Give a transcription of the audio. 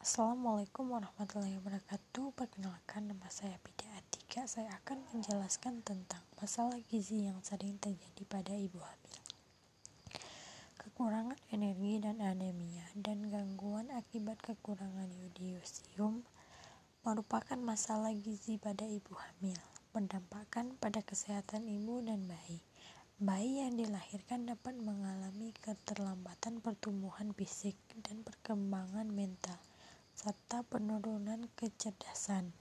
Assalamualaikum warahmatullahi wabarakatuh. Perkenalkan nama saya Pida Atika. Saya akan menjelaskan tentang masalah gizi yang sering terjadi pada ibu hamil. Kekurangan energi dan anemia dan gangguan akibat kekurangan yodium merupakan masalah gizi pada ibu hamil Berdampakkan pada kesehatan ibu dan bayi. Bayi yang dilahirkan dapat mengalami keterlambatan pertumbuhan fisik dan perkembangan mental serta penurunan kecerdasan.